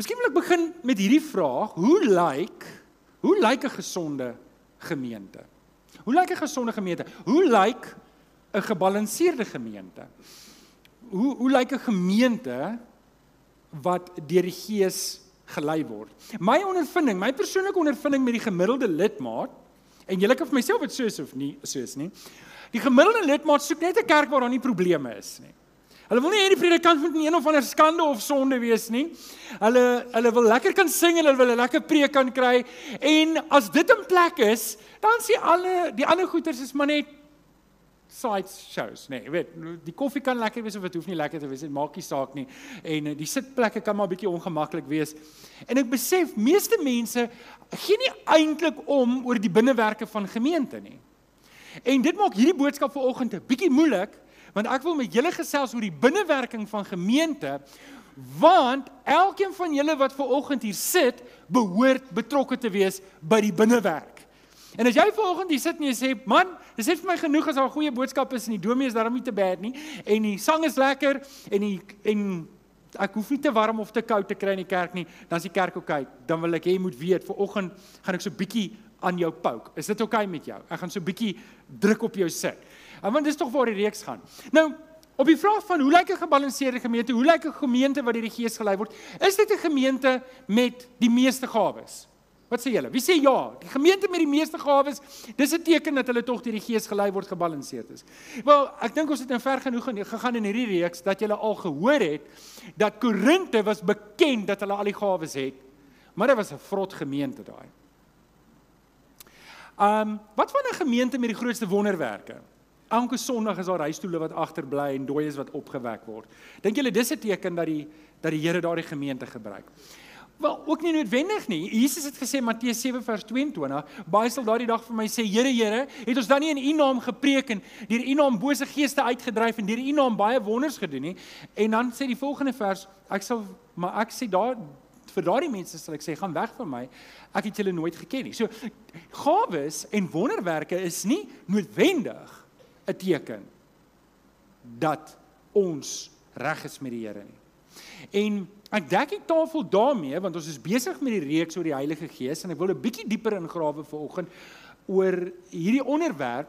Miskien wil ek begin met hierdie vraag: Hoe lyk hoe lyk 'n gesonde gemeente? Hoe lyk 'n gesonde gemeente? Hoe lyk 'n gebalanseerde gemeente? Hoe hoe lyk 'n gemeente wat deur die Gees gelei word? My ondervinding, my persoonlike ondervinding met die gemiddelde lidmaat en julle kan vir myself dit soos of nie soos nie. Die gemiddelde lidmaat soek net 'n kerk waar daar nie probleme is nie. Hulle wil nie hê die predikant moet een of ander skande of sonde wees nie. Hulle hulle wil lekker kan sing en hulle wil 'n lekker preek kan kry en as dit in plek is, dan sien alle die ander goeters is maar net side shows, nee, weet, die koffie kan lekker wees of dit hoef nie lekker te wees, dit maak nie saak nie. En eh, die sitplekke kan maar 'n bietjie ongemaklik wees. En ek besef meeste mense gee nie eintlik om oor die binnewerke van gemeente nie. En dit maak hierdie boodskap vanoggend 'n bietjie moeilik want ek wil met julle gesels oor die binnewerking van gemeente want elkeen van julle wat vanoggend hier sit behoort betrokke te wees by die binnewerk. En as jy vanoggend hier sit en jy sê man, dis net vir my genoeg as daar 'n goeie boodskap is en die dominee is daarom nie te bad nie en die sang is lekker en die en ek hoef nie te warm of te koud te kry in die kerk nie, dan is die kerk oukei. Okay. Dan wil ek hê jy moet weet vanoggend gaan ek so bietjie aan jou pouk. Is dit oukei okay met jou? Ek gaan so bietjie druk op jou sit. En want dis tog waar die reeks gaan. Nou, op die vraag van hoe lyk 'n gebalanseerde gemeente? Hoe lyk 'n gemeente wat deur die Gees gelei word? Is dit 'n gemeente met die meeste gawes? Wat sê julle? Wie sê ja? Die gemeente met die meeste gawes, dis 'n teken dat hulle tog deur die Gees gelei word, gebalanseerd is. Wel, ek dink ons het nou ver genoeg gegaan in hierdie reeks dat julle al gehoor het dat Korinte was bekend dat hulle al die gawes het. Maar dit was 'n vrot gemeente daai. Um, wat van 'n gemeente met die grootste wonderwerke? Elke Sondag is daar huisstoele wat agterbly en dooies wat opgewek word. Dink julle dis 'n teken dat die dat die Here daardie gemeente gebruik? Wel, ook nie noodwendig nie. Jesus het gesê Matteus 7 vers 22, baie sal daardie dag vir my sê, Here, Here, het ons dan nie in U naam gepreek en deur U naam bose geeste uitgedryf en deur U naam baie wonders gedoen nie? En dan sê die volgende vers, ek sal maar ek sê daar vir daardie mense sal ek sê gaan weg van my. Ek het julle nooit geken nie. So gawes en wonderwerke is nie noodwendig 'n teken dat ons reg is met die Here nie. En ek dek die tafel daarmee want ons is besig met die reeks oor die Heilige Gees en ek wil 'n bietjie dieper ingrawe vanoggend oor hierdie onderwerp.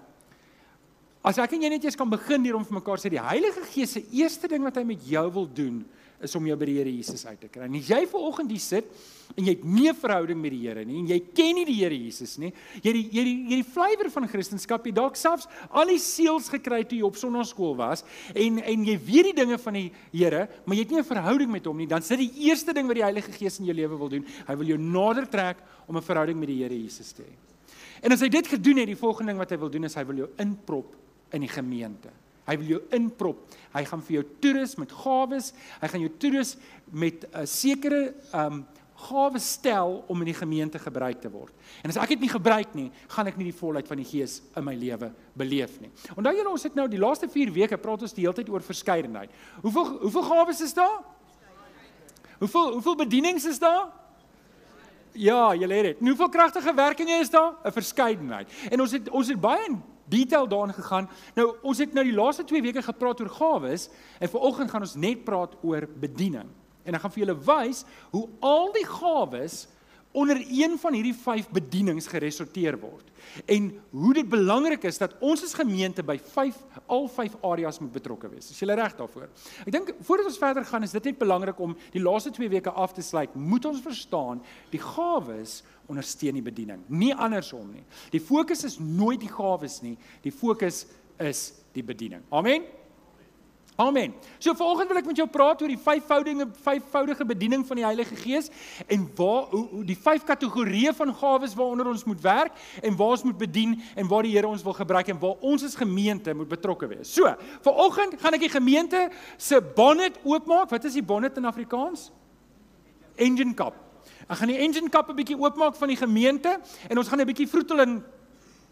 As ek en jy net eers kan begin hier om vir mekaar sê die Heilige Gees se eerste ding wat hy met jou wil doen is om jou by die Here Jesus uit te kry. En as jy ver oggend hier sit en jy het nie 'n verhouding met die Here nie en jy ken nie die Here Jesus nie, jy die jy die jy die flavour van Christendom, jy dalk selfs al die seels gekry toe jy op sonnaarskool was en en jy weet die dinge van die Here, maar jy het nie 'n verhouding met hom nie, dan sit die eerste ding wat die Heilige Gees in jou lewe wil doen, hy wil jou nader trek om 'n verhouding met die Here Jesus te hê. En as hy dit gedoen het, die volgende ding wat hy wil doen is hy wil jou inprop in die gemeente. Hy wil jou inprop. Hy gaan vir jou toerus met gawes. Hy gaan jou toerus met 'n sekere um gawe stel om in die gemeente gebruik te word. En as ek dit nie gebruik nie, gaan ek nie die volheid van die Gees in my lewe beleef nie. Onthou julle ons het nou die laaste 4 weke praat ons die hele tyd oor verskeidenheid. Hoeveel hoeveel gawes is daar? Hoeveel hoeveel bedienings is daar? Ja, julle het dit. Hoeveel kragtige werkinge is daar? 'n Verskeidenheid. En ons het ons het baie detail daarin gegaan. Nou, ons het nou die laaste 2 weke gepraat oor gawes en vanoggend gaan ons net praat oor bediening. En ek gaan vir julle wys hoe al die gawes onder een van hierdie 5 bedienings geresorteer word. En hoe dit belangrik is dat ons as gemeente by 5 al 5 areas moet betrokke wees. Is jy reg daarvoor? Ek dink voordat ons verder gaan, is dit net belangrik om die laaste 2 weke af te sluit. Moet ons verstaan die gawes ondersteun die bediening, nie andersom nie. Die fokus is nooit die gawes nie, die fokus is die bediening. Amen. Amen. So volgende wil ek met jou praat oor die vyfvoudige vyfvoudige bediening van die Heilige Gees en waar hoe, hoe die vyf kategorieë van gawes waaronder ons moet werk en waar ons moet bedien en waar die Here ons wil gebruik en waar ons as gemeente moet betrokke wees. So, vanoggend gaan ek die gemeente se bonnet oopmaak. Wat is die bonnet in Afrikaans? Engine cup. Ek gaan die engine kap 'n bietjie oopmaak van die gemeente en ons gaan 'n bietjie vroetel in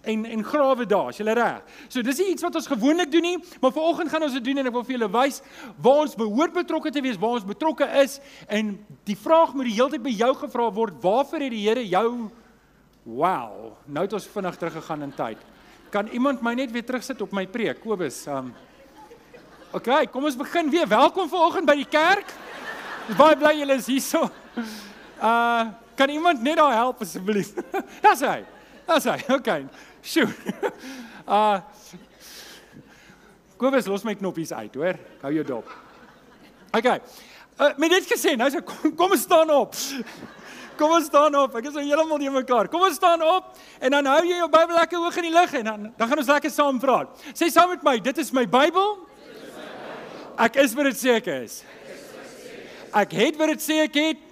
en en grawe daar, is jy reg? So dis iets wat ons gewoonlik doen nie, maar vanoggend gaan ons dit doen en ek wil vir julle wys waar ons behoort betrokke te wees, waar ons betrokke is en die vraag moet die hele tyd by jou gevra word, waarvoor het die Here jou Wow, nou het ons vinnig teruggegaan in tyd. Kan iemand my net weer terugsit op my preek, Kobus? Um OK, kom ons begin weer. Welkom vanoggend by die kerk. Baie bly julle is hierso. Uh kan iemand net daar help asseblief? Daar's hy. Daar's hy. Okay. Sjoe. Uh Kobus los my knoppies uit, hoor. Hou jou dop. Okay. Uh, met dit gesê, nou sê kom, kom staan op. Kom ons staan op. Ek is nou heeltemal nie mekaar. Kom ons staan op en dan hou jy jou Bybel lekker hoog in die lug en dan dan gaan ons lekker saam praat. Sê saam met my, dit is my Bybel. Ek is wat dit sê ek is. Ek het wat dit sê ek het.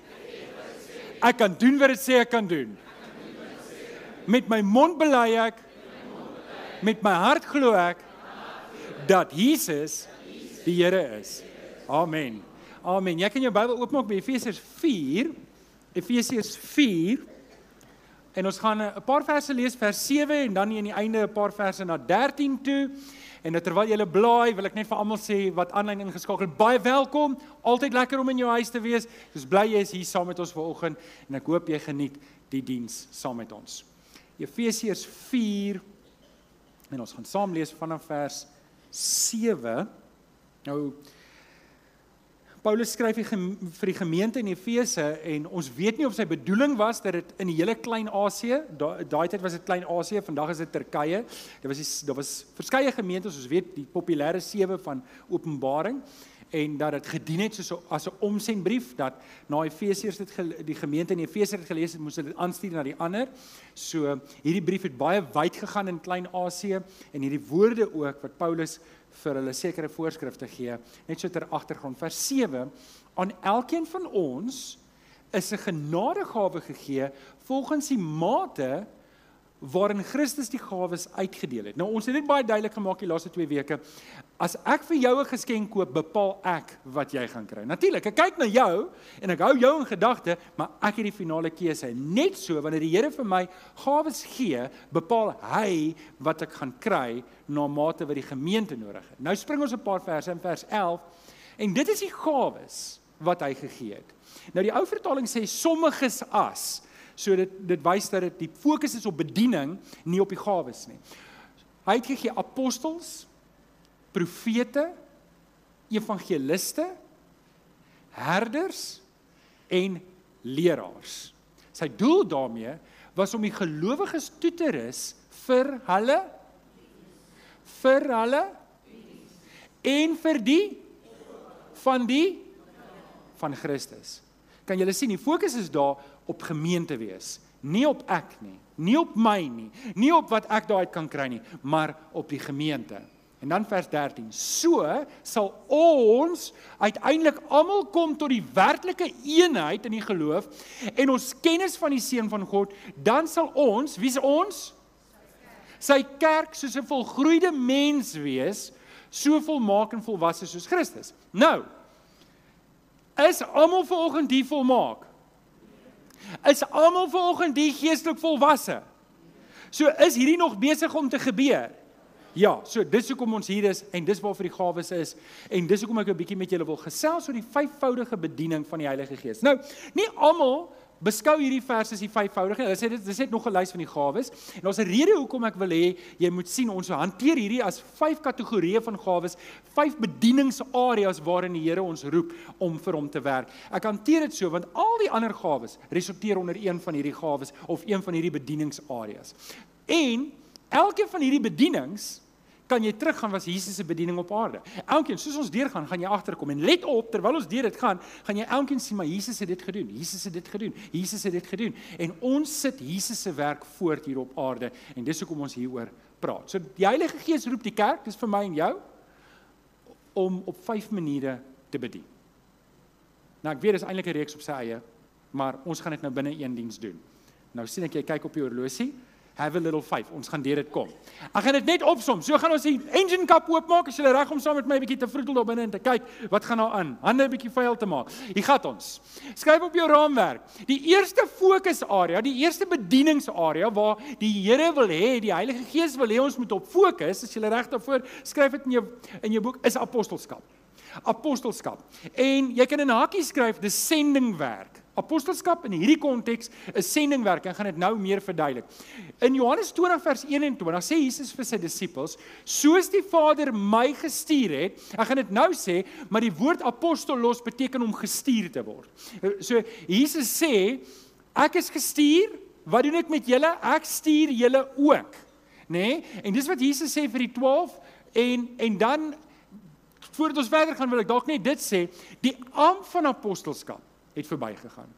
Ek kan doen wat dit sê ek kan doen. Met my mond bely ek met my hart glo ek dat Jesus die Here is. Amen. Amen. Jy kan jou Bybel oopmaak by Efesiërs 4. Efesiërs 4. En ons gaan 'n paar verse lees, vers 7 en dan aan die einde 'n paar verse na 13 toe. En nou terwyl jy blaai, wil ek net vir almal sê wat aanlyn ingeskakel, baie welkom. Altyd lekker om in jou huis te wees. Ons bly jy is hier saam met ons vanoggend en ek hoop jy geniet die diens saam met ons. Efesiërs 4 en ons gaan saam lees vanaf vers 7. Nou Paulus skryf vir die gemeente in Efese en ons weet nie of sy bedoeling was dat dit in die hele Klein-Asië, daai tyd was dit Klein-Asië, vandag is dit Turkye. Daar was die, daar was verskeie gemeentes, ons weet die populêre sewe van Openbaring en dat dit gedien het soos as 'n omsendbrief dat na Efesiërs dit die gemeente in Efese het gelees het, moes dit aanstuur na die ander. So hierdie brief het baie wyd gegaan in Klein-Asië en hierdie woorde ook wat Paulus vir hulle sekere voorskrifte gee. Net so ter agtergrond vers 7 aan elkeen van ons is 'n genadegawe gegee volgens die mate waarin Christus die gawes uitgedeel het. Nou ons het dit baie duidelik gemaak die laaste 2 weke. As ek vir jou 'n geskenk koop, bepaal ek wat jy gaan kry. Natuurlik, ek kyk na jou en ek hou jou in gedagte, maar ek het die finale keuse. Net so wanneer die Here vir my gawes gee, bepaal hy wat ek gaan kry na mate wat die gemeente nodig het. Nou spring ons 'n paar verse in vers 11 en dit is die gawes wat hy gegee het. Nou die ou vertaling sê sommiges as So dit dit wys dat dit die fokus is op bediening, nie op die gawes nie. Hy het gegee apostels, profete, evangeliste, herders en leraars. Sy doel daarmee was om die gelowiges toe te rus vir hulle vir hulle en vir die van die van Christus. Kan julle sien, die fokus is daar op gemeente wees, nie op ek nie, nie op my nie, nie op wat ek daaruit kan kry nie, maar op die gemeente. En dan vers 13. So sal ons uiteindelik almal kom tot die werklike eenheid in die geloof en ons kennis van die seun van God, dan sal ons, wie's ons? Sy kerk soos 'n volgroeide mens wees, so volmaak en volwasse soos Christus. Nou, is almal vanoggend hier volmaak? Is almal vanoggend die geestelik volwasse? So is hierdie nog besig om te gebeur. Ja, so dis hoekom ons hier is en dis waarvoor die gawes is en dis hoekom ek 'n bietjie met julle wil gesels oor die vyfvoudige bediening van die Heilige Gees. Nou, nie almal beskou hierdie vers as die vyfvoudige. Hulle sê dit dis net nog 'n lys van die gawes. En daar's 'n rede hoekom ek wil hê jy moet sien ons hanteer hierdie as vyf kategorieë van gawes, vyf bedieningsareas waarin die Here ons roep om vir hom te werk. Ek hanteer dit so want al die ander gawes resulteer onder een van hierdie gawes of een van hierdie bedieningsareas. En elkeen van hierdie bedienings kan jy teruggaan was Jesus se bediening op aarde. Elkeen, soos ons deurgaan, gaan jy agterkom en let op terwyl ons deur dit gaan, gaan jy elkeen sien maar Jesus het dit gedoen. Jesus het dit gedoen. Jesus het dit gedoen. En ons sit Jesus se werk voort hier op aarde en dis hoekom ons hieroor praat. So die Heilige Gees roep die kerk, dis vir my en jou om op 5 maniere te bedien. Nou ek weet dis eintlik 'n reeks op sy eie, maar ons gaan dit nou binne een diens doen. Nou sien ek jy kyk op die horlosie have a little faith. Ons gaan deur dit kom. Ek gaan dit net opsom. So gaan ons die engine kap oopmaak as jy reg om saam met my 'n bietjie te vroetel daar binne en te kyk wat gaan daar aan. Hande 'n bietjie vuil te maak. Hier gaan ons. Skryf op jou raamwerk. Die eerste fokusarea, die eerste bedieningsarea waar die Here wil hê, die Heilige Gees wil hê ons moet op fokus, as jy reg daarvoor skryf dit in jou in jou boek is apostelskap. Apostelskap. En jy kan in hakies skryf dis sendingwerk Apostelskap in hierdie konteks is sendingwerk. Ek gaan dit nou meer verduidelik. In Johannes 20 vers 21 sê Jesus vir sy disippels: "Soos die Vader my gestuur het, ek gaan dit nou sê, maar die woord apostolos beteken om gestuur te word." So Jesus sê, "Ek is gestuur. Wat doen ek met julle? Ek stuur julle ook." Nê? Nee? En dis wat Jesus sê vir die 12 en en dan voordat ons verder gaan wil ek dalk net dit sê, die am van apostelskap het verbygegaan.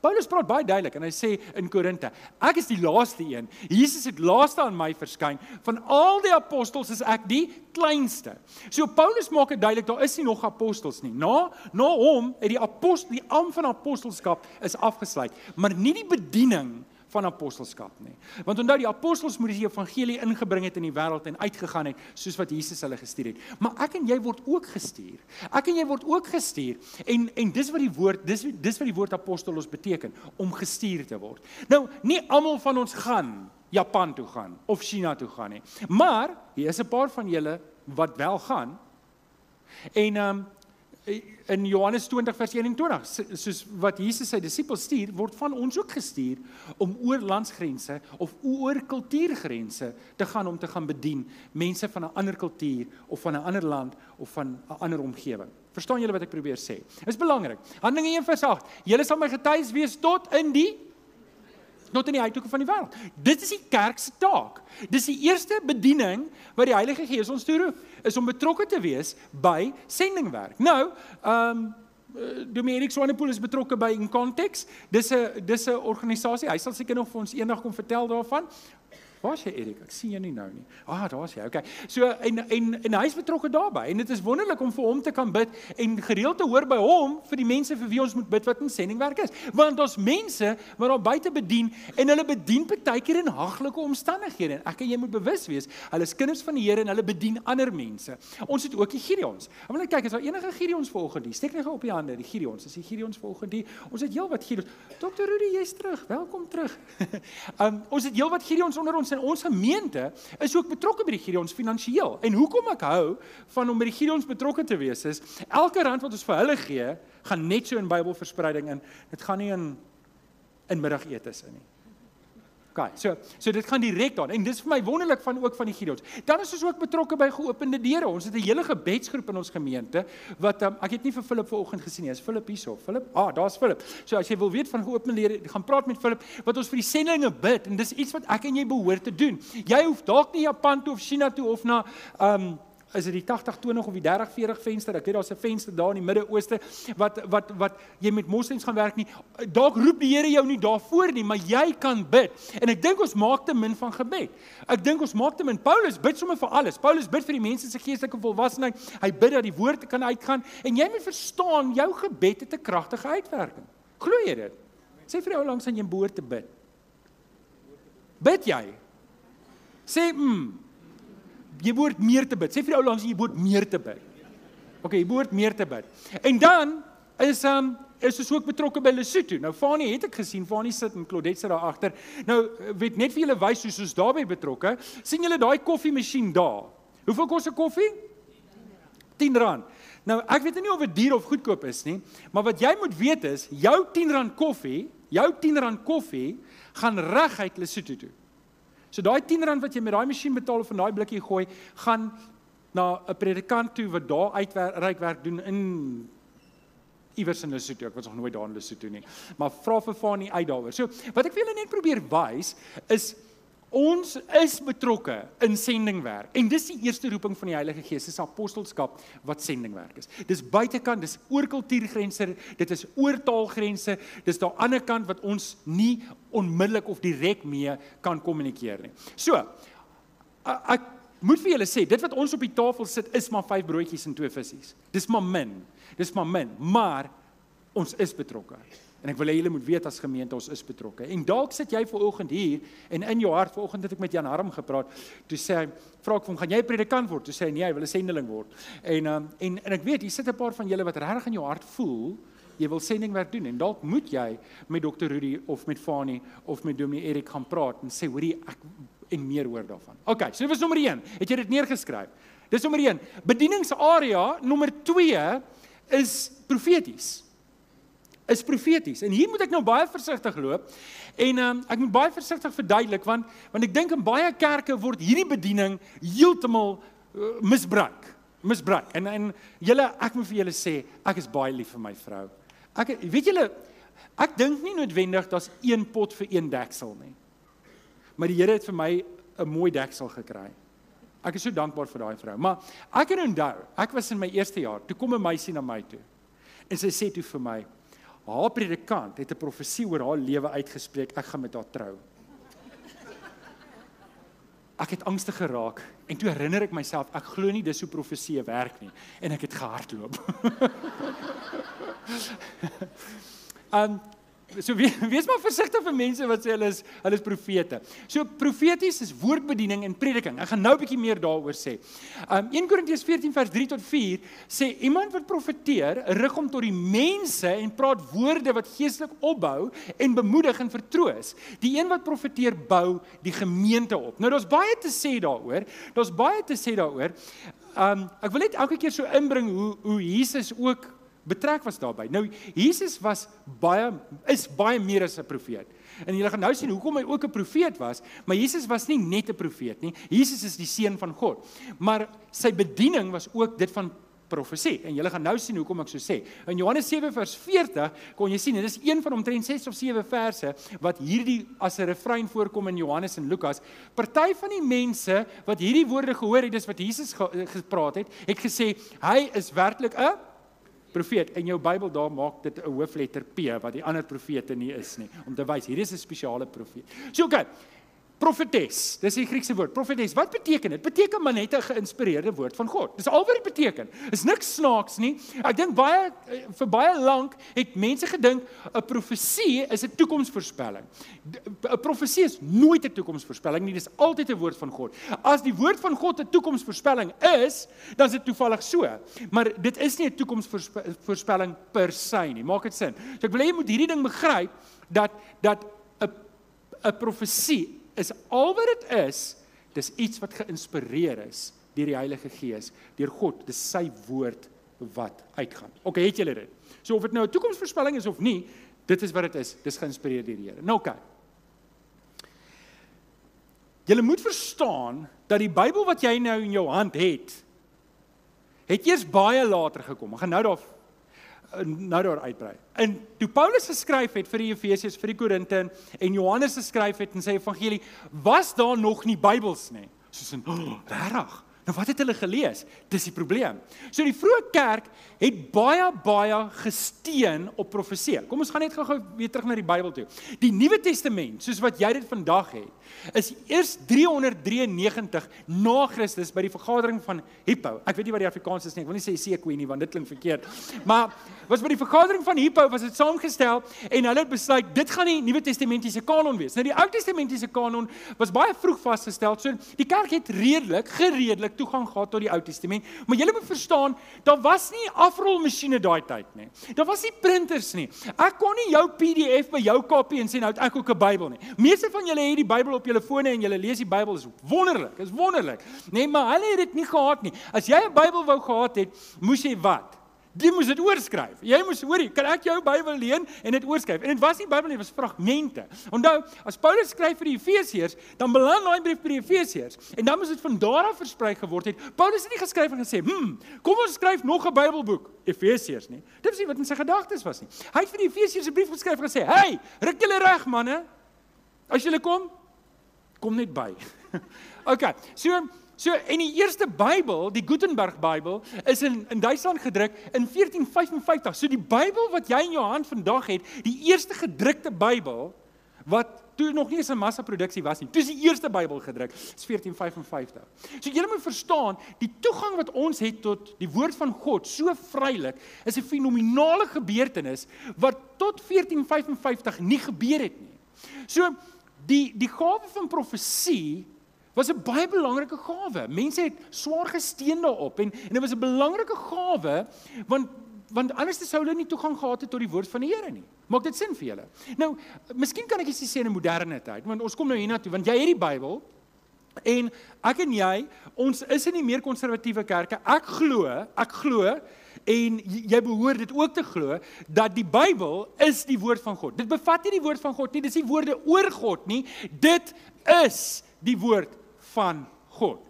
Paulus praat baie duidelik en hy sê in Korinte, ek is die laaste een. Jesus het laaste aan my verskyn. Van al die apostels is ek die kleinste. So Paulus maak dit duidelik daar is nie nog apostels nie. Na na hom het die apostel die am van apostelskap is afgesluit, maar nie die bediening van apostelskap nie. Want onthou die apostels moet die evangelie ingebring het in die wêreld en uitgegaan het soos wat Jesus hulle gestuur het. Maar ek en jy word ook gestuur. Ek en jy word ook gestuur en en dis wat die woord dis dis wat die woord apostolos beteken om gestuur te word. Nou, nie almal van ons gaan Japan toe gaan of China toe gaan nie. Maar hier is 'n paar van julle wat wel gaan. En ehm um, in Johannes 20 vers 21 soos wat Jesus sy disippels stuur word van ons ook gestuur om oor landsgrense of oor kultuurgrense te gaan om te gaan bedien mense van 'n ander kultuur of van 'n ander land of van 'n ander omgewing. Verstaan julle wat ek probeer sê? Dit is belangrik. Handelinge 1 vers 8. Julle sal my getuies wees tot in die tot in die uithoeke van die wêreld. Dit is die kerk se taak. Dis die eerste bediening wat die Heilige Gees ons toeroep, is om betrokke te wees by sendingwerk. Nou, ehm um, Dominic Swanepoel is betrokke by In Context. Dis 'n dis 'n organisasie. Hy sal seker nog vir ons eendag kom vertel daarvan. Waar is jy Erik? Ek sien jou nie nou nie. Ah, daar is jy. Okay. So en en en hy's betrokke daarbey en dit is wonderlik om vir hom te kan bid en gereeld te hoor by hom vir die mense vir wie ons moet bid wat in sendingwerk is. Want ons mense wat daar buite bedien en hulle bedien baie keer in haglike omstandighede. Ek en jy moet bewus wees, hulle is kinders van die Here en hulle bedien ander mense. Ons het ook die Gideons. Ek wil net kyk, is daar enige Gideons volgens hier? Steek net gou op die hande, die Gideons. Is die Gideons volgens hier? Ons het heelwat Gideons. Dr. Rudy, jy's terug. Welkom terug. um, ons het heelwat Gideons onder ons ons en ons gemeente is ook betrokke by die Gideons finansiëel. En hoekom ek hou van om by die Gideons betrokke te wees is elke rand wat ons vir hulle gee, gaan net so in Bybelverspreiding in. Dit gaan nie in in middagetes in nie. Okay, so so dit gaan direk daar en dis vir my wonderlik van ook van die Gideons. Dan is ons ook betrokke by geopende deure. Ons het 'n hele gebedsgroep in ons gemeente wat um, ek het nie vir Philip vanoggend gesien nie. Is Philip hierso? Philip? Ah, daar's Philip. So as jy wil weet van geopende deure, gaan praat met Philip wat ons vir die sendinge bid en dis iets wat ek en jy behoort te doen. Jy hoef dalk nie Japan toe of China toe of na um is dit die 80 20 of die 30 40 venster. Ek weet daar's 'n venster daar in die Midde-Ooste wat wat wat jy met moslems gaan werk nie. Dalk roep die Here jou nie daarvoor nie, maar jy kan bid. En ek dink ons maak te min van gebed. Ek dink ons maak te min. Paulus bid sommer vir alles. Paulus bid vir die mense se geestelike volwassenheid. Hy bid dat die woord kan uitgaan en jy moet verstaan jou gebed het 'n kragtige uitwerking. Glo jy dit? Sê vir jou langs aan jy behoort te bid. Bid jy? Sê mm jy behoort meer te bid. Sê vir die ou langs jy behoort meer te bid. OK, jy behoort meer te bid. En dan is um is ons ook betrokke by Lesotho. Nou Fani het ek gesien, Fani sit en Claudette sit daar agter. Nou weet net vir julle wys hoe soos daarbey betrokke. sien julle daai koffiemasjien daar? Hoeveel kos 'n koffie? 10 rand. Nou ek weet nie of dit duur of goedkoop is nie, maar wat jy moet weet is jou 10 rand koffie, jou 10 rand koffie gaan reguit Lesotho toe. So daai 10 rand wat jy met daai masjien betaal of van daai blikkie gooi, gaan na 'n predikant toe wat daar uitwerk werk doen in iewers in Lesotho. Ek was nog nooit daar in Lesotho nie. Maar vra vir Fanie uit daaroor. So wat ek vir julle net probeer wys is Ons is betrokke in sendingwerk en dis die eerste roeping van die Heilige Gees, dis apostolskap wat sendingwerk is. Dis buitekant, dis oor kultuurgrense, dit is oor taalgrense, dis daar ander kant wat ons nie onmiddellik of direk mee kan kommunikeer nie. So, ek moet vir julle sê, dit wat ons op die tafel sit is maar vyf broodjies en twee visse. Dis maar min. Dis maar min, maar ons is betrokke. En ek wil hê julle moet weet as gemeente ons is betrokke. En dalk sit jy ver oggend hier en in jou hart, ver oggend het ek met Jan Harm gepraat. Toe sê hy, vra ek hom, gaan jy predikant word? Toe sê hy, nee, hy wil 'n sendeling word. En um, en en ek weet, hier sit 'n paar van julle wat regtig in jou hart voel jy wil sendingwerk doen en dalk moet jy met Dr. Rudy of met Fani of met Dominee Erik gaan praat en sê, hoorie, ek en meer hoor daarvan. OK, so dit was nommer 1. Het jy dit neergeskryf? Dis nommer 1. Bedieningsarea nommer 2 is profeties is profeties. En hier moet ek nou baie versigtig loop. En um, ek moet baie versigtig verduidelik want want ek dink in baie kerke word hierdie bediening heeltemal uh, misbruik. Misbruik. En en julle ek moet vir julle sê, ek is baie lief vir my vrou. Ek weet julle ek dink nie noodwendig daar's een pot vir een deksel nie. Maar die Here het vir my 'n mooi deksel gekry. Ek is so dankbaar vir daai vrou. Maar ek kan onthou, ek was in my eerste jaar, toe kom 'n meisie na my toe. En sy sê toe vir my, haar predikant het 'n profesie oor haar lewe uitgespreek, ek gaan met haar trou. Ek het angstig geraak en toe herinner ek myself, ek glo nie dis hoe profesie werk nie en ek het gehardloop. um So wees, wees maar versigtig vir mense wat sê hulle is hulle is profete. So profeties is woordbediening en prediking. Ek gaan nou 'n bietjie meer daaroor sê. Um 1 Korintiërs 14 vers 3 tot 4 sê iemand wat profeteer, rig hom tot die mense en praat woorde wat geestelik opbou en bemoedig en vertroos. Die een wat profeteer bou die gemeente op. Nou daar's baie te sê daaroor. Daar's baie te sê daaroor. Um ek wil net elke keer so inbring hoe hoe Jesus ook betrek was daarbey. Nou Jesus was baie is baie meer as 'n profeet. En julle gaan nou sien hoekom hy ook 'n profeet was, maar Jesus was nie net 'n profeet nie. Jesus is die seun van God. Maar sy bediening was ook dit van profesie. En julle gaan nou sien hoekom ek so sê. In Johannes 7 vers 40 kon jy sien, dit is een van omtrent 6 of 7 verse wat hierdie as 'n refrein voorkom in Johannes en Lukas. Party van die mense wat hierdie woorde gehoor het, dis wat Jesus gepraat het, het gesê hy is werklik 'n profeet in jou Bybel daar maak dit 'n hoofletter P wat die ander profete nie is nie om te wys hier is 'n spesiale profeet. So oké. Okay, Profetes, dis die Griekse woord. Profetes, wat beteken dit? Beteken maar net 'n geïnspireerde woord van God. Dis al wat dit beteken. Is niks snaaks nie. Ek dink baie vir baie lank het mense gedink 'n profesie is 'n toekomsvoorspelling. 'n Profesie is nooit 'n toekomsvoorspelling nie, dis altyd 'n woord van God. As die woord van God 'n toekomsvoorspelling is, dan is dit toevallig so. Maar dit is nie 'n toekomsvoorspelling per se nie. Maak dit sin? So ek wil hê jy moet hierdie ding begryp dat dat 'n 'n profesie is al wat dit is, dis iets wat geïnspireer is deur die Heilige Gees, deur God, dis sy woord wat uitgaan. OK, het julle dit? So of dit nou 'n toekomsvoorspelling is of nie, dit is wat dit is. Dis geïnspireer deur die Here. Nou OK. Julle moet verstaan dat die Bybel wat jy nou in jou hand het, het eers baie later gekom. Ek gaan nou daar nou daar uitbrei. En toe Paulus geskryf het vir die Efesiërs, vir die Korinte en Johannes geskryf het in sy evangelie, was daar nog nie Bybels nie. Soos in, oh, regtig? Nou wat het hulle gelees? Dis die probleem. So die vroeë kerk het baie baie gesteun op profesie. Kom ons gaan net gou-gou weer terug na die Bybel toe. Die Nuwe Testament, soos wat jy dit vandag het, is eers 393 na Christus by die vergadering van Hippo. Ek weet nie wat die Afrikaans is nie. Ek wil nie sê Sequoia nie want dit klink verkeerd. Maar was by die vergadering van Hippo was dit saamgestel en hulle het besluit dit gaan die Nuwe Testamentiese kanon wees. Nou die Ou Testamentiese kanon was baie vroeg vasgestel. So die kerk het redelik geredelik toegang gehad tot die Ou Testament. Maar julle moet verstaan, daar was nie afrolmasjiene daai tyd nie. Daar was nie printers nie. Ek kon nie jou PDF by jou kopie en sê nou ek ook 'n Bybel nie. Meeste van julle het die Bybel op julle fone en julle lees die Bybel is wonderlik. Is wonderlik. Nee, maar hulle het dit nie gehad nie. As jy 'n Bybel wou gehad het, moes jy wat? Jy moes dit oorskryf. Jy moes hoorie, kan ek jou Bybel leen en dit oorskryf? En dit was nie Bybel nie, dit was fragmente. Onthou, as Paulus skryf vir die Efesiërs, dan beland daai brief by die Efesiërs en dan moes dit van daar af versprei geword het. Paulus het nie geskryf en gesê, "Hm, kom ons skryf nog 'n Bybelboek." Efesiërs nie. Dit was nie wat in sy gedagtes was nie. Hy het vir die Efesiërs 'n brief geskryf en gesê, "Hey, ruk julle reg, manne. As julle kom, kom net by. OK. So so en die eerste Bybel, die Gutenberg Bybel, is in in Duitsland gedruk in 1455. So die Bybel wat jy in jou hand vandag het, die eerste gedrukte Bybel wat toe nog nie 'n massaproduksie was nie. Dis die eerste Bybel gedruk, is 1455. So julle moet verstaan, die toegang wat ons het tot die woord van God so vrylik is 'n fenominale gebeurtenis wat tot 1455 nie gebeur het nie. So die die gawe van profesie was 'n baie belangrike gawe. Mense het swaar gesteun daarop en en dit was 'n belangrike gawe want want anders sou hulle nie toegang gehad het tot die woord van die Here nie. Maak dit sin vir julle? Nou, miskien kan ek dit sê in 'n moderne tyd, want ons kom nou hiernatoe want jy het die Bybel en ek en jy, ons is in die meer konservatiewe kerke. Ek glo, ek glo en jy behoort dit ook te glo dat die Bybel is die woord van God. Dit bevat nie die woord van God nie, dis nie woorde oor God nie. Dit is die woord van God.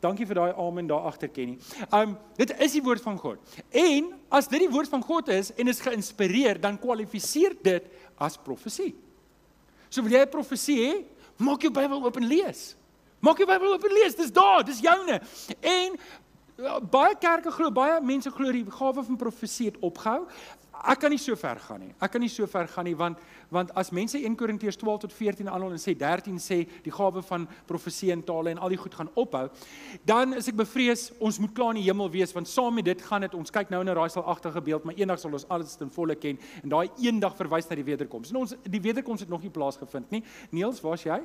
Dankie vir daai amen daar agter Kenny. Um dit is die woord van God. En as dit die woord van God is en is geïnspireer, dan kwalifiseer dit as profesie. So wil jy 'n profesie hê? Maak jou Bybel oop en lees. Maak jou Bybel oop en lees. Dis daar, dis joune. En Ja, baie kerke glo, baie mense glo die gawe van profesie het opgehou. Ek kan nie so ver gaan nie. Ek kan nie so ver gaan nie want want as mense 1 Korintiërs 12 tot 14 aanhaal en sê 13 sê die gawe van profesie en tale en al die goed gaan ophou, dan is ek bevrees ons moet klaar in die hemel wees want saam met dit gaan dit ons kyk nou na daai selagtige beeld, maar eendag sal ons alles ten volle ken en daai eendag verwys na die wederkoms. En ons die wederkoms het nog nie plaasgevind nie. Niels, waar's jy?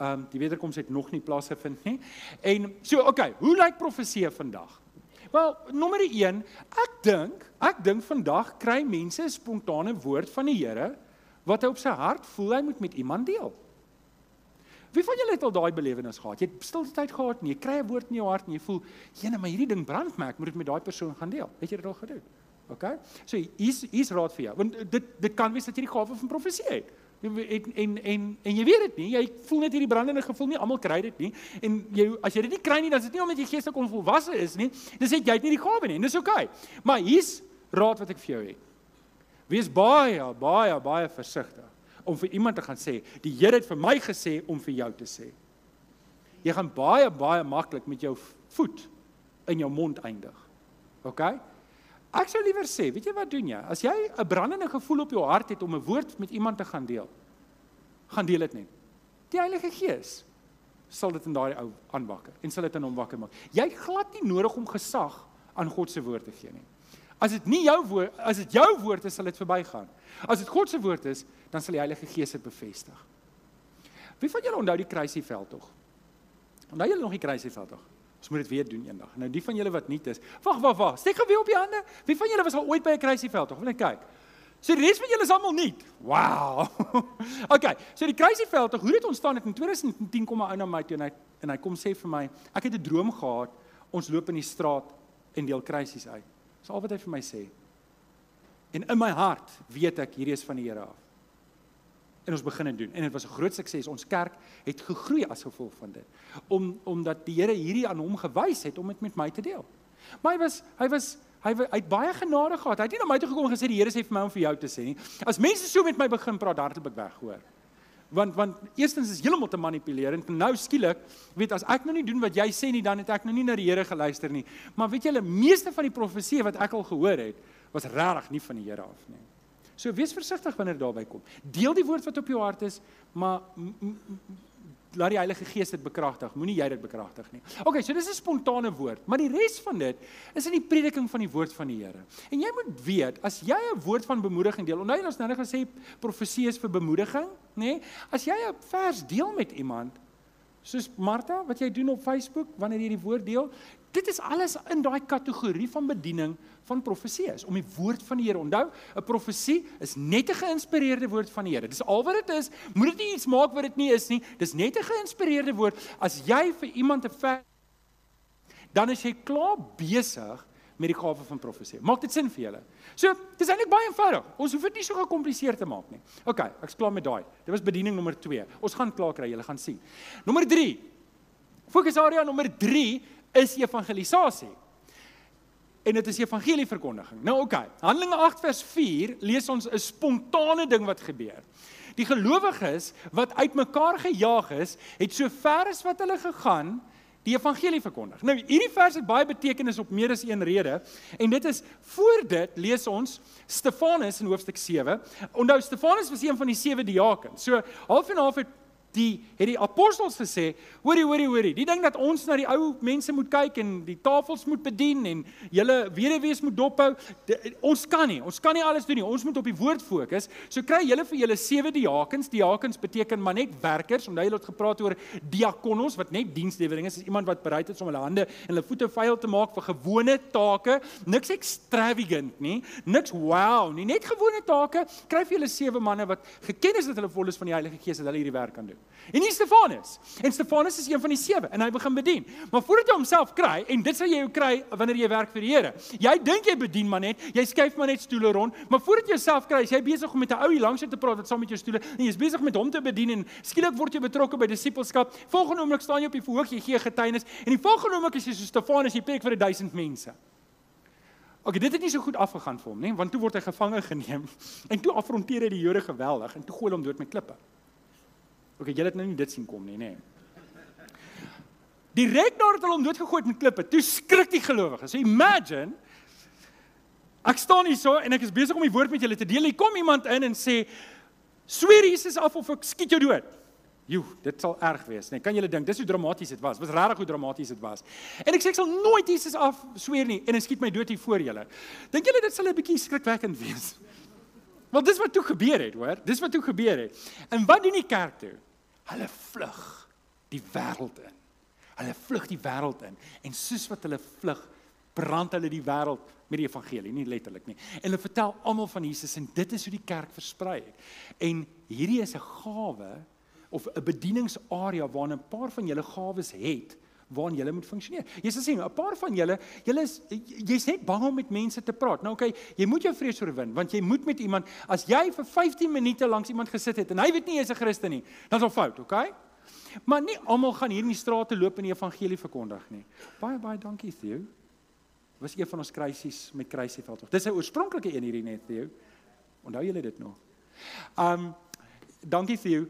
Ehm um, die wederkoms het nog nie plaasgevind nie. En so, okay, hoe lyk profesie vandag? Wel, nommer 1, ek dink, ek dink vandag kry mense 'n spontane woord van die Here wat hy op sy hart voel hy moet met iemand deel. Wie van julle het al daai belewenis gehad? Jy het stilte tyd gehad en jy kry 'n woord in jou hart en jy voel, "Jene, maar hierdie ding brand my, ek moet dit met daai persoon gaan deel." Het jy dit al gedoen? OK? So, hier's hier's raad vir jou. Want dit dit kan wees dat jy die gawe van profesie het. En en en en jy weet dit nie. Jy voel net hierdie brandende gevoel nie. Almal kry dit nie. En jy as jy dit nie kry nie, dan is dit nie omdat jy geestelik onvolwasse is nie. Dis net jy het nie die gawe nie. En dis oukei. Okay. Maar hier's raad wat ek vir jou het. Wees baie baie baie versigtig om vir iemand te gaan sê, die Here het vir my gesê om vir jou te sê. Jy gaan baie baie maklik met jou voet in jou mond eindig. OK? Ek sou liewer sê, weet jy wat doen jy? As jy 'n brandende gevoel op jou hart het om 'n woord met iemand te gaan deel, gaan deel dit net. Die Heilige Gees sal dit in daai ou aanwakker en sal dit in hom wakker maak. Jy glad nie nodig om gesag aan God se woord te gee nie. As dit nie jou woord, as dit jou woord is, sal dit verbygaan. As dit God se woord is, dan sal die Heilige Gees dit bevestig. Wie van julle onthou die kruisieveld tog? Onthou julle nog die kruisieveld tog? Ons moet dit weer doen eendag. Nou die van julle wat nie is. Wag, wag, wag. Steek gou weer op die hande. Wie van julle was al ooit by 'n kruisieveld tog? Wil net kyk. So die res van julle is almal nie. Wow. okay. So die kruisieveld hoe het ontstaan het in 2010 kom 'n ou na my toe en hy en hy kom sê vir my, ek het 'n droom gehad. Ons loop in die straat en deel kruisies uit. Dis al wat hy vir my sê. En in my hart weet ek hierdie is van die Here af en ons begin dit doen en dit was 'n groot sukses. Ons kerk het gegroei as gevolg van dit. Om omdat die Here hierdie aan hom gewys het om dit met my te deel. Maar hy was hy was hy, hy het baie genade gehad. Hy het nie na my toe gekom en gesê die Here sê vir my om vir jou te sê nie. As mense so met my begin praat, hardloop ek weg, hoor. Want want eerstens is heeltemal te manipulerend en nou skielik, weet as ek nou nie doen wat jy sê nie, dan het ek nou nie na die Here geluister nie. Maar weet julle, meeste van die profeseë wat ek al gehoor het, was regtig nie van die Here af nie. So wees versigtig wanneer daarby kom. Deel die woord wat op jou hart is, maar laat die Heilige Gees dit bekragtig. Moenie jy dit bekragtig nie. OK, so dis 'n spontane woord, maar die res van dit is in die prediking van die woord van die Here. En jy moet weet, as jy 'n woord van bemoediging deel, onthou ons nou net gesê profesie is vir bemoediging, nê? Nee? As jy 'n vers deel met iemand, soos Martha wat jy doen op Facebook wanneer jy die woord deel, dit is alles in daai kategorie van bediening van profesie is. Om die woord van die Here. Onthou 'n profesie is net 'n geïnspireerde woord van die Here. Dis al wat dit is. Moet dit nie iets maak wat dit nie is nie. Dis net 'n geïnspireerde woord. As jy vir iemand 'n vers dan is jy klaar besig met die gawe van profesie. Maak dit sin vir julle? So dis eintlik baie eenvoudig. Ons hoef dit nie so gekompliseer te maak nie. Ok ek's klaar met daai. Dit was bediening nommer 2 ons gaan klaar kry. Julle gaan sien. Nommer 3 fokusarea nommer 3 is evangelisasie en dit is evangelieverkondiging. Nou oké, okay, Handelinge 8 vers 4 lees ons 'n spontane ding wat gebeur. Die gelowiges wat uitmekaar gejaag is, het so ver as wat hulle gegaan die evangelie verkondig. Nou hierdie vers het baie betekenis op meer as een rede en dit is voor dit lees ons Stefanus in hoofstuk 7. Onthou Stefanus was een van die sewe diakens. So half en half het die het die apostels gesê, hoorie hoorie hoorie, die ding dat ons na die ou mense moet kyk en die tafels moet bedien en julle weduwees moet dophou, ons kan nie, ons kan nie alles doen nie. Ons moet op die woord fokus. So kry julle vir julle sewe diakens. Diakens beteken maar net werkers. Onthou julle het gepraat oor diakonos wat net dienslewering is, is iemand wat bereid is om hulle hande en hulle voete vuil te maak vir gewone take, niks extravagant nie, niks wow nie, net gewone take. Kry vir julle sewe manne wat geken is dat hulle vol is van die Heilige Gees dat hulle hierdie werk kan doen. En nie Stefanus. En Stefanus is een van die sewe en hy begin bedien. Maar voordat jy homself kry en dit sal jy jou kry wanneer jy werk vir die Here. Jy dink jy bedien maar net, jy skuif maar net stoele rond, maar voordat jy jouself kry, is jy besig om met 'n ou hier langs te praat wat saam met jou stoele en jy's besig met hom te bedien en skielik word jy betrokke by disippelskap. Volgende oomblik staan jy op die verhoog, jy gee getuienis en die volgende oomblik is jy so Stefanus, jy preek vir 1000 mense. Ok, dit het nie so goed afgegaan vir hom nie, want toe word hy gevange geneem en toe afronteer hy die Jode geweldig en toe gooi hom dood met klippe. Ok, julle het nou nie dit sien kom nie, nê. Direk nadat hulle hom doodgegooi het met klippe, toe skrik die gelowiges. So imagine ek staan hier so en ek is besig om die woord met julle te deel. Hier kom iemand in en sê: "Sweer Jesus af of ek skiet jou dood." Joe, dit sal erg wees, nê. Kan julle dink dis hoe dramaties dit was? Was regtig hoe dramaties dit was. En ek sê ek sal nooit Jesus af sweer nie en hy skiet my dood hier voor julle. Dink julle dit sal 'n bietjie skrikwekkend wees? Want dis wat toe gebeur het, hoor. Dis wat toe gebeur het. En wat doen die kerk toe? Hulle vlug die wêreld in. Hulle vlug die wêreld in en soos wat hulle vlug, brand hulle die wêreld met die evangelie, nie letterlik nie. En hulle vertel almal van Jesus en dit is hoe die kerk versprei het. En hierdie is 'n gawe of 'n bedieningsarea waarna 'n paar van julle gawes het waarin jy moet funksioneer. Jy sê 'n paar van julle, julle is jy's net bang om met mense te praat. Nou okay, jy moet jou vrees oorwin want jy moet met iemand as jy vir 15 minute langs iemand gesit het en hy weet nie jy's 'n Christen nie, dan's al fout, okay? Maar nie almal gaan hier in die strate loop en die evangelie verkondig nie. Baie baie dankie Theo. Was een van ons kruisies met kruisieveld tog. Dis 'n oorspronklike een hierdie net Theo. Onthou julle dit nog? Um dankie Theo.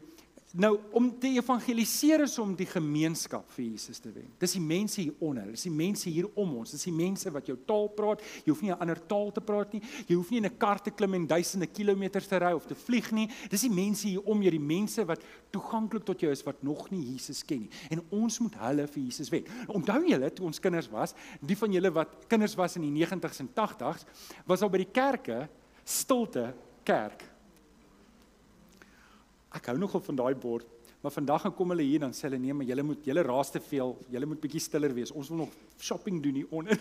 Nou om te evangeliseer is om die gemeenskap vir Jesus te wen. Dis die mense hier onder, dis die mense hier om ons, dis die mense wat jou taal praat. Jy hoef nie 'n ander taal te praat nie. Jy hoef nie in 'n kar te klim en duisende kilometers te ry of te vlieg nie. Dis die mense hier om jou, die mense wat toeganklik tot jou is wat nog nie Jesus ken nie. En ons moet hulle vir Jesus wen. Onthou julle toe ons kinders was, die van julle wat kinders was in die 90s en 80s, was al by die kerke stilte kerk. Ek hou nogal van daai bord, maar vandag gaan kom hulle hier dan sê hulle nee, maar julle moet julle raas te veel, julle moet bietjie stiller wees. Ons wil nog shopping doen hier onder.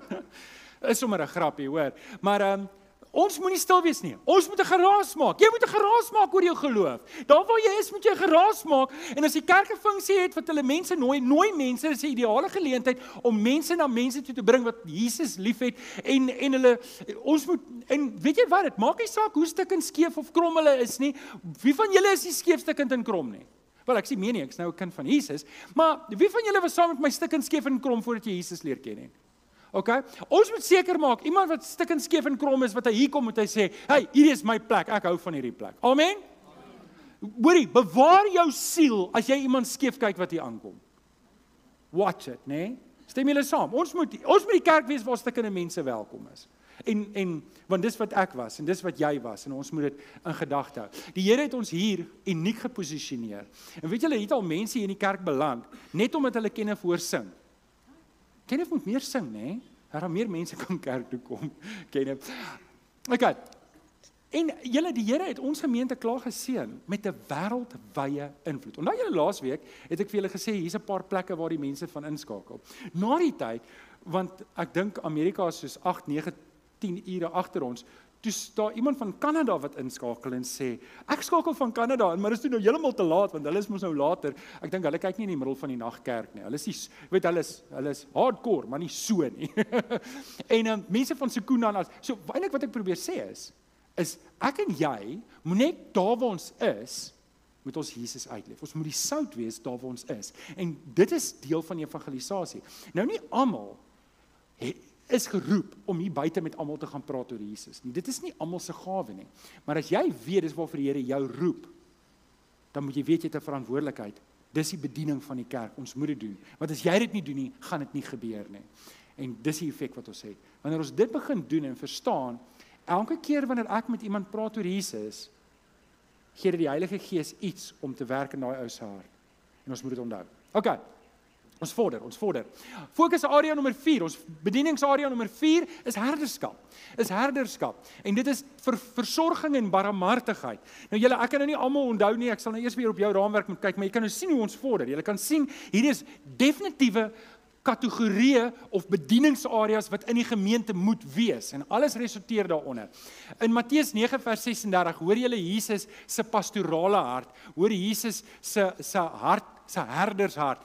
is sommer 'n grappie, hoor. Maar ehm um, Ons moenie stil wees nie. Ons moet 'n geraas maak. Jy moet 'n geraas maak oor jou geloof. Daar waar jy is, moet jy 'n geraas maak. En as die kerk 'n funksie het wat hulle mense nooi, nooi mense, is 'n ideale geleentheid om mense na mense toe te bring wat Jesus liefhet en en hulle ons moet en weet jy wat, dit maak nie saak hoe stuk en skeef of krom hulle is nie. Wie van julle is nie skeefstukkend en krom nie? Wel, ek sê meen nie, ek's nou 'n kind van Jesus, maar wie van julle was saam met my stukkend skeef en krom voordat jy Jesus leer ken nie? OK. Ons moet seker maak iemand wat stikkend skeef en krom is wat hy hier kom moet hy sê, "Hey, hierdie is my plek. Ek hou van hierdie plek." Amen. Hoorie, bewaar jou siel as jy iemand skeef kyk wat hier aankom. Watch it, né? Nee? Stem julle saam? Ons moet ons moet die kerk wees waar stikkende mense welkom is. En en want dis wat ek was en dis wat jy was en ons moet dit in gedagte hou. Die Here het ons hier uniek geposisioneer. En weet julle, het al mense hier in die kerk beland net omdat hulle kenne voor sing. Kenneth moet meer sing, nê? Nee? Daar meer mense kan kerk toe kom. Kenneth. Okay. En julle die Here het ons gemeente klaar geseën met 'n wêreldwye invloed. Onthou julle laasweek het ek vir julle gesê hier's 'n paar plekke waar die mense van inskakel. Na die tyd want ek dink Amerika is soos 8, 9, 10 ure agter ons toe daar iemand van Kanada wat inskakel en sê ek skakel van Kanada en maar is toe nou heeltemal te laat want hulle is mos nou later ek dink hulle kyk nie in die middel van die nag kerk nie hulle is nie weet hulle is hulle is hardcore maar nie so nie en um, mense van Sekuna en so eintlik wat ek probeer sê is is ek en jy moet net daar waar ons is moet ons Jesus uitleef. Ons moet die sout wees daar waar ons is. En dit is deel van evangelisasie. Nou nie almal is geroep om hier buite met almal te gaan praat oor Jesus nie. Dit is nie almal se gawe nie. Maar as jy weet dis waarvoor die Here jou roep, dan moet jy weet jy het 'n verantwoordelikheid. Dis die bediening van die kerk. Ons moet dit doen. Want as jy dit nie doen nie, gaan dit nie gebeur nie. En dis die effek wat ons het. Wanneer ons dit begin doen en verstaan, elke keer wanneer ek met iemand praat oor Jesus, gee dit die Heilige Gees iets om te werk in daai ou se hart. En ons moet dit onthou. OK. Ons vorder, ons vorder. Fokus area nommer 4, ons bedieningsarea nommer 4 is herderskap. Is herderskap. En dit is vir versorging en barmhartigheid. Nou julle, ek kan nou nie almal onthou nie. Ek sal nou eers weer op jou raamwerk moet kyk, maar jy kan nou sien hoe ons vorder. Jy kan sien hier is definitiewe kategorieë of bedieningsareas wat in die gemeente moet wees en alles resulteer daaronder. In Matteus 9 vers 36 hoor jy Jesus se pastorale hart, hoor Jesus se se hart, se herdershart.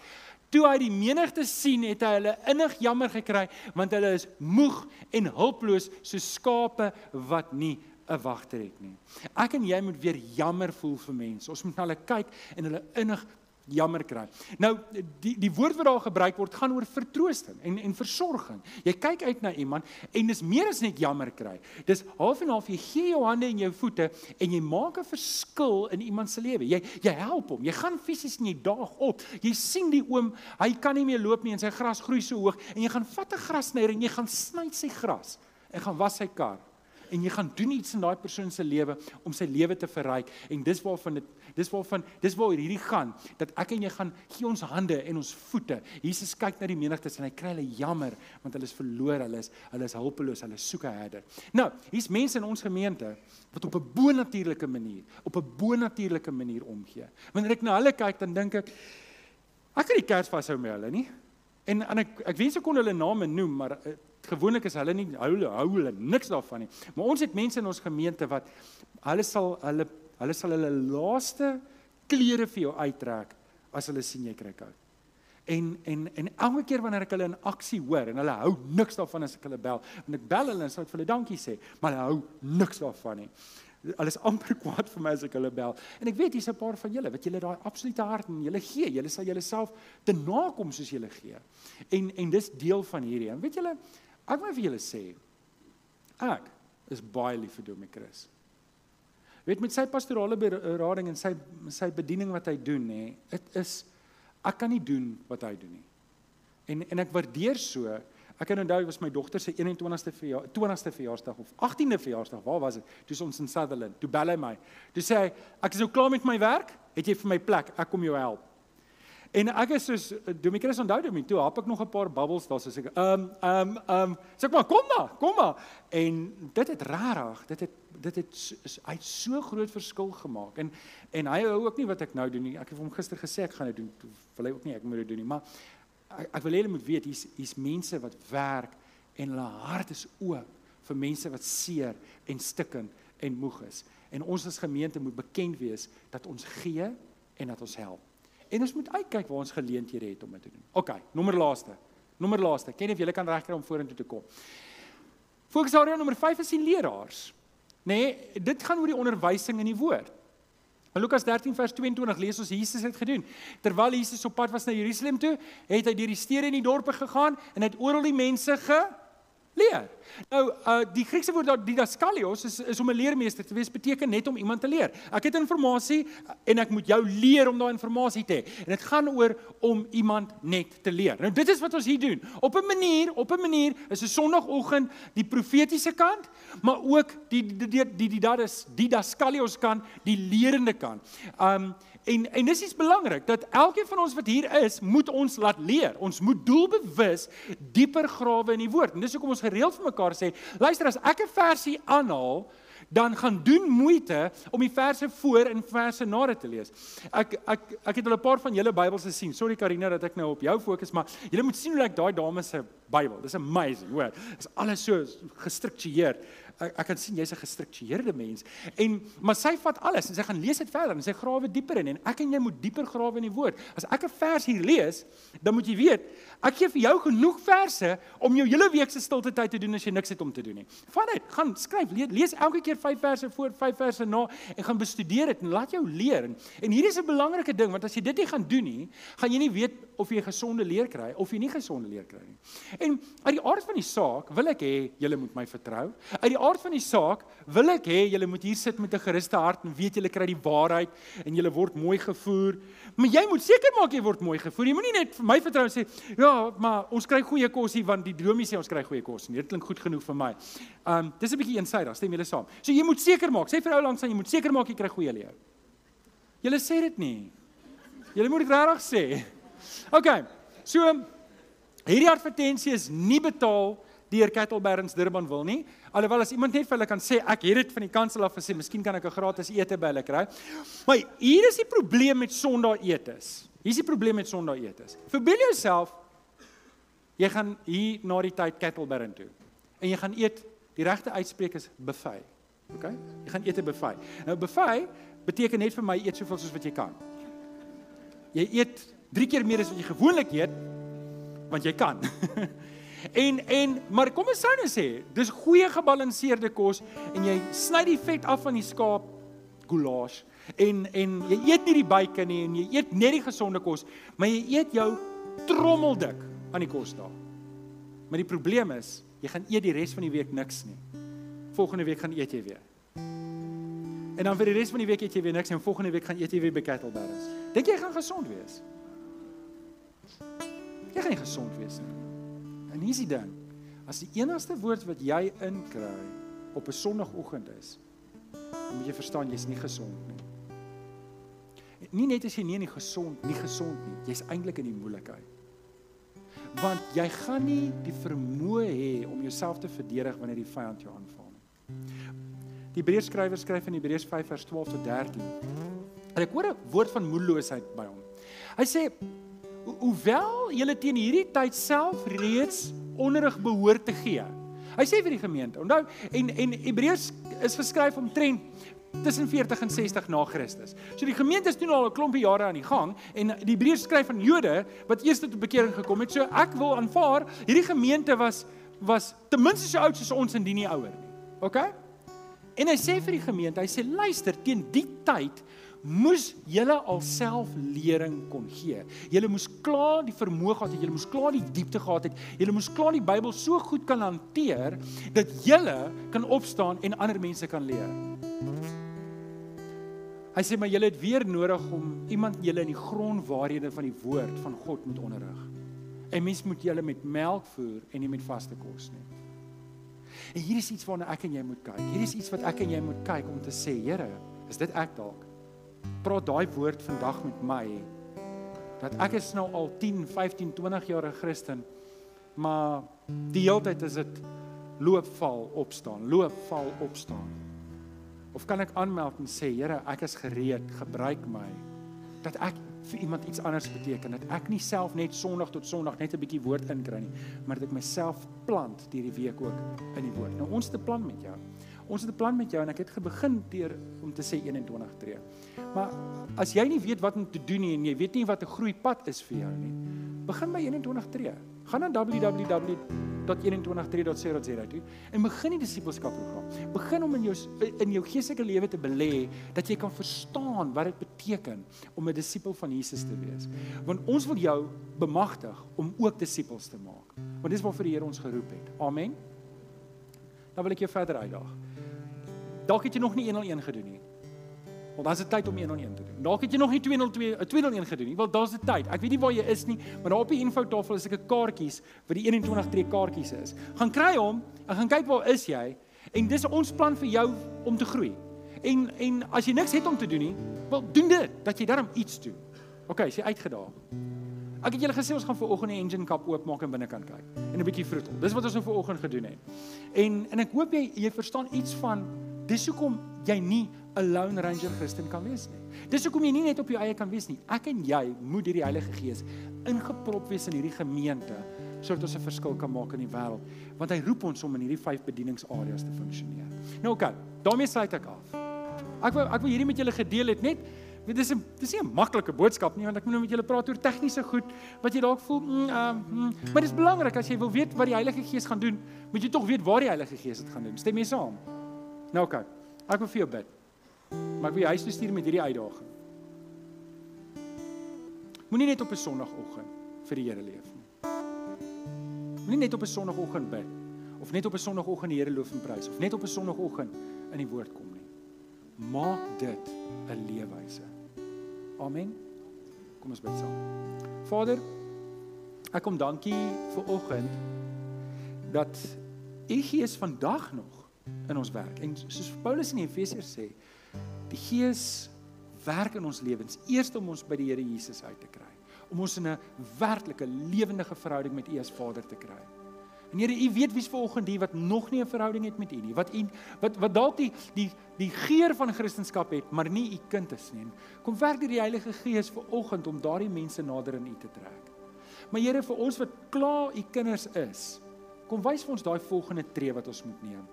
Toe hy die menigte sien, het hy hulle innig jammer gekry want hulle is moeg en hulpeloos so skape wat nie 'n wagter het nie. Ek en jy moet weer jammer voel vir mense. Ons moet na hulle kyk en hulle innig jammer kry. Nou die die woord wat daar gebruik word gaan oor vertroosting en en versorging. Jy kyk uit na iemand en dis meer as net jammer kry. Dis half en half jy gee jou hande en jou voete en jy maak 'n verskil in iemand se lewe. Jy jy help hom. Jy gaan fisies en jy daag op. Jy sien die oom, hy kan nie meer loop nie en sy gras groei so hoog en jy gaan vat 'n grasnyer en jy gaan sny sy gras en gaan was sy kar en jy gaan doen iets in daai persoon se lewe om sy lewe te verryk en dis waarvan dit dis waarvan dis waar hierdie gaan dat ek en jy gaan gee ons hande en ons voete. Jesus kyk na die menigtes en hy kry hulle jammer want hulle is verlore hulle is hulle is hulpeloos hulle soek 'n herder. Nou hier's mense in ons gemeente wat op 'n bonatuurlike manier op 'n bonatuurlike manier omgee. Wanneer ek na hulle kyk dan dink ek ek kan die kers vashou met hulle nie. En en ek ek wens ek kon hulle name noem maar uh, gewoonlik is hulle nie hou hou hulle niks daarvan nie. Maar ons het mense in ons gemeente wat hulle sal hulle hulle sal hulle laaste klere vir jou uittrek as hulle sien jy kry koud. En en en elke keer wanneer ek hulle in aksie hoor en hulle hou niks daarvan as ek hulle bel, en ek bel hulle en sê vir hulle dankie sê, maar hulle hou niks daarvan nie. Hulle is amper kwaad vir my as ek hulle bel. En ek weet hier's 'n paar van julle wat julle daai absolute hart en julle gee, julle sal julleself te nakom soos julle gee. En en dis deel van hierdie. En weet julle, Ek wil vir julle sê ek is baie lief vir Domie Chris. Weet met sy pastorale berading en sy sy bediening wat hy doen nê, dit is ek kan nie doen wat hy doen nie. En en ek waardeer so. Ek kan onthou was my dogter se 21ste verjaar 20ste verjaarsdag of 18de verjaarsdag. Waar was dit? Toe ons in Sutherland. Toe bel hy my. Toe sê hy ek is nou klaar met my werk. Het jy vir my plek? Ek kom jou help. En ek is soos Domikrus onthou dit, toe hap ek nog 'n paar bubbles daar soos ek ehm ehm ehm sê ek maar kom maar, kom maar. En dit het rarig, dit het dit het hy het so groot verskil gemaak. En en hy hou ook nie wat ek nou doen nie. Ek het hom gister gesê ek gaan dit doen. Wil hy ook nie ek moet dit doen nie, maar ek, ek wil hê hulle moet weet hier's hier's mense wat werk en hulle hart is oop vir mense wat seer en stikken en moeg is. En ons as gemeente moet bekend wees dat ons gee en dat ons help. En ons moet uitkyk waar ons geleenthede het om dit te doen. OK, nommer laaste. Nommer laaste. Ken of jy kan regkry om vorentoe te kom. Fokusarea nommer 5 is die leraars. Nee, dit gaan oor die onderwysing in die woord. In Lukas 13 vers 22 lees ons Jesus het gedoen. Terwyl Jesus op pad was na Jerusalem toe, het hy deur die stede en die dorpe gegaan en het oral die mense ge leer. Nou uh die Griekse woord didaskalios is is om 'n leermeester te wees beteken net om iemand te leer. Ek het inligting en ek moet jou leer om daai inligting te hê. En dit gaan oor om iemand net te leer. Nou dit is wat ons hier doen. Op 'n manier, op 'n manier is 'n Sondagoggend die profetiese kant, maar ook die die die die die daar is didaskalios kant, die lerende kant. Um En en dis iets belangrik dat elkeen van ons wat hier is, moet ons laat leer. Ons moet doelbewus dieper grawe in die woord. En dis hoekom ons gereeld vir mekaar sê, luister as ek 'n versie aanhaal, dan gaan doen moeite om die verse voor en verse na te lees. Ek ek ek het al 'n paar van julle Bybels gesien. Sorry Karina dat ek nou op jou fokus, maar julle moet sien hoe ek daai dame se Bybel. Dis amazing, hoor. Dis alles so gestruktureer ek, ek kan sien jy's 'n gestruktureerde mens. En maar sy vat alles en sy gaan lees dit verder en sy grawe dieper in en ek en jy moet dieper grawe in die woord. As ek 'n vers hier lees, dan moet jy weet, ek gee vir jou genoeg verse om jou hele week se stilte tyd te doen as jy niks het om te doen nie. Vat dit, gaan skryf, lees, lees elke keer 5 verse voor, 5 verse na en gaan bestudeer dit en laat jou leer. En, en hier is 'n belangrike ding want as jy dit nie gaan doen nie, gaan jy nie weet of jy gesonde leer kry of jy nie gesonde leer kry nie. En uit die aard van die saak wil ek hê julle moet my vertrou. Uit die aard van die saak wil ek hê julle moet hier sit met 'n geruste hart en weet julle kry die waarheid en julle word mooi gevoer. Maar jy moet seker maak jy word mooi gevoer. Jy moenie net vir my vertrou en sê ja, maar ons kry goeie kos hier want die dromie sê ons kry goeie kos. Nee, dit klink goed genoeg vir my. Um dis 'n bietjie eensydig, stem julle saam. So jy moet seker maak, sê vir ou langs aan jy moet seker maak jy kry goeie lewe. Julle sê dit nie. Julle moet dit regtig sê. OK. So hierdie advertensie is nie betaal deur Kettleberns Durban wil nie. Alhoewel as iemand net vir hulle kan sê ek het dit van die kansel af gesê, miskien kan ek 'n gratis ete by hulle kry. Maar hier is die probleem met Sondag etes. Hier is die probleem met Sondag etes. Verbeel jouself Jy gaan hier na die tyd Kettleburn toe. En jy gaan eet, die regte uitspreek is buffet. OK? Jy gaan eet 'n buffet. Nou buffet beteken net vir my eet soveel soos wat jy kan. Jy eet 3 keer meer as wat jy gewoonlik eet want jy kan. en en maar kom ons sou nou sê, dis goeie gebalanseerde kos en jy sny die vet af van die skaap goulash en en jy eet nie die bacon nie en jy eet net die gesonde kos, maar jy eet jou trommeldik aan die kos daar. Maar die probleem is, jy gaan eet die res van die week niks nie. Volgende week gaan eet jy weer. En dan vir die res van die week eet jy weer niks en volgende week gaan eet jy weer by Kettleberries. Dink jy gaan gesond wees? Jy gaan nie gesond wees nie. En hier's die ding. As die enigste woord wat jy inkry op 'n Sondagoggend is, dan moet jy verstaan jy's nie gesond nie. Nie net as jy nie nie gesond, nie gesond nie, jy's eintlik in die moeilikheid. Want jy gaan nie die vermoë hê om jouself te verdedig wanneer die vyand jou aanval nie. Die Hebreërs skrywer skryf in Hebreërs 5 vers 12 tot 13. En ek hoor 'n woord van moedeloosheid by hom. Hy sê hoewel julle teen hierdie tyd self reeds onderrig behoort te gee. Hy sê vir die gemeente, onthou en en Hebreërs is geskryf omtrent tussen 40 en 60 na Christus. So die gemeente is toe al 'n klompie jare aan die gang en die Hebreërs skryf van Jode wat eers tot bekering gekom het. So ek wil aanvaar hierdie gemeente was was ten minste so oud soos ons en die nie ouer nie. OK? En hy sê vir die gemeente, hy sê luister, teen die tyd moes julle alself lering kon gee. Julle moes klaar die vermoë gehad het, julle moes klaar die diepte gehad het. Julle moes klaar die Bybel so goed kan hanteer dat julle kan opstaan en ander mense kan leer. Hy sê maar julle het weer nodig om iemand julle in die grondwaarhede van die woord van God moet onderrig. En mens moet julle met melk voer en nie met vaste kos nie. En hier is iets waarna ek en jy moet kyk. Hier is iets wat ek en jy moet kyk om te sê, Here, is dit ek dalk? Praat daai woord vandag met my dat ek is nou al 10, 15, 20 jaar 'n Christen, maar die hele tyd is dit loop val opstaan, loop val opstaan. Of kan ek aanmeld en sê Here, ek is gereed, gebruik my dat ek vir iemand iets anders beteken, dat ek nie self net Sondag tot Sondag net 'n bietjie woord inkry nie, maar dat ek myself plant hierdie week ook in die woord. Nou ons het 'n plan met jou. Ons het 'n plan met jou en ek het begin deur om te sê 21 tree. Maar as jy nie weet wat om te doen nie en jy weet nie wat 'n groeipad is vir jou nie, begin by 21 tree. Gaan na www.21tree.co.za toe en begin die disippelskap program. Begin om in jou in jou geestelike lewe te belê dat jy kan verstaan wat dit beteken om 'n disipel van Jesus te wees. Want ons wil jou bemagtig om ook disippels te maak. Want dis waarvoor die Here ons geroep het. Amen. Dan wil ek jou verder uitdaag. Dalk het jy nog nie 101 gedoen nie. Want dan is dit tyd om 101 te doen. Dalk het jy nog nie 202 201 gedoen nie. Wel, daar's dit tyd. Ek weet nie waar jy is nie, maar daar op die infotafel is ek 'n kaartjies vir die 21 tree kaartjies is. Gaan kry hom en gaan kyk waar is jy? En dis ons plan vir jou om te groei. En en as jy niks het om te doen nie, wel doen dit dat jy darm iets doen. OK, jy uitgedaag. Ek het julle gesê ons gaan ver oggend die engine kap oopmaak en binnekant kyk en 'n bietjie vroetel. Dis wat ons nou ver oggend gedoen het. En en ek hoop jy jy verstaan iets van Dis hoekom jy nie 'n lone ranger Christen kan wees nie. Dis hoekom jy nie net op jou eie kan wees nie. Ek en jy moet deur die Heilige Gees ingeprop wees in hierdie gemeente sodat ons 'n verskil kan maak in die wêreld, want hy roep ons om in hierdie vyf bedieningsareas te funksioneer. Nou oké, okay, daarmee sluit ek af. Ek wil ek wil hierdie met julle gedeel het net Dit is 'n dis nie 'n maklike boodskap nie want ek moet nou met julle praat oor tegniese goed wat jy dalk voel, mm, uh, mm, maar dit is belangrik as jy wil weet wat die Heilige Gees gaan doen, moet jy tog weet waar die Heilige Gees dit gaan doen. Stem mee saam? Nou oké. Okay. Ek wil vir jou bid. Maar ek wil jou huis toe stuur met hierdie uitdaging. Moenie net op 'n Sondagoggend vir die Here leef nie. Moenie net op 'n Sondagoggend bid of net op 'n Sondagoggend die Here loof en prys of net op 'n Sondagoggend in die woord kom nie. Maak dit 'n leefwyse. Amen. Kom ons bid saam. Vader, ek kom dankie vir oggend dat U Gees vandag nog in ons werk. En soos Paulus in Efesiërs sê, die Gees werk in ons lewens eers om ons by die Here Jesus uit te kry, om ons in 'n werklike lewendige verhouding met U as Vader te kry. En Here, U weet wie's vanoggend hier wat nog nie 'n verhouding het met U nie, wat U wat wat dalk die die die geur van Christendom het, maar nie U kind is nie. Kom werk deur die Heilige Gees vanoggend om daardie mense nader aan U te trek. Maar Here vir ons wat klaar u kinders is, kom wys vir ons daai volgende tree wat ons moet neem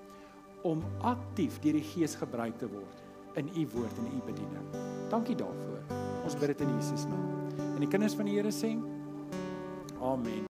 om aktief deur die Gees gebruik te word in u woord en u bediening. Dankie daarvoor. Ons bid dit in Jesus naam. En die kinders van die Here sê: Amen.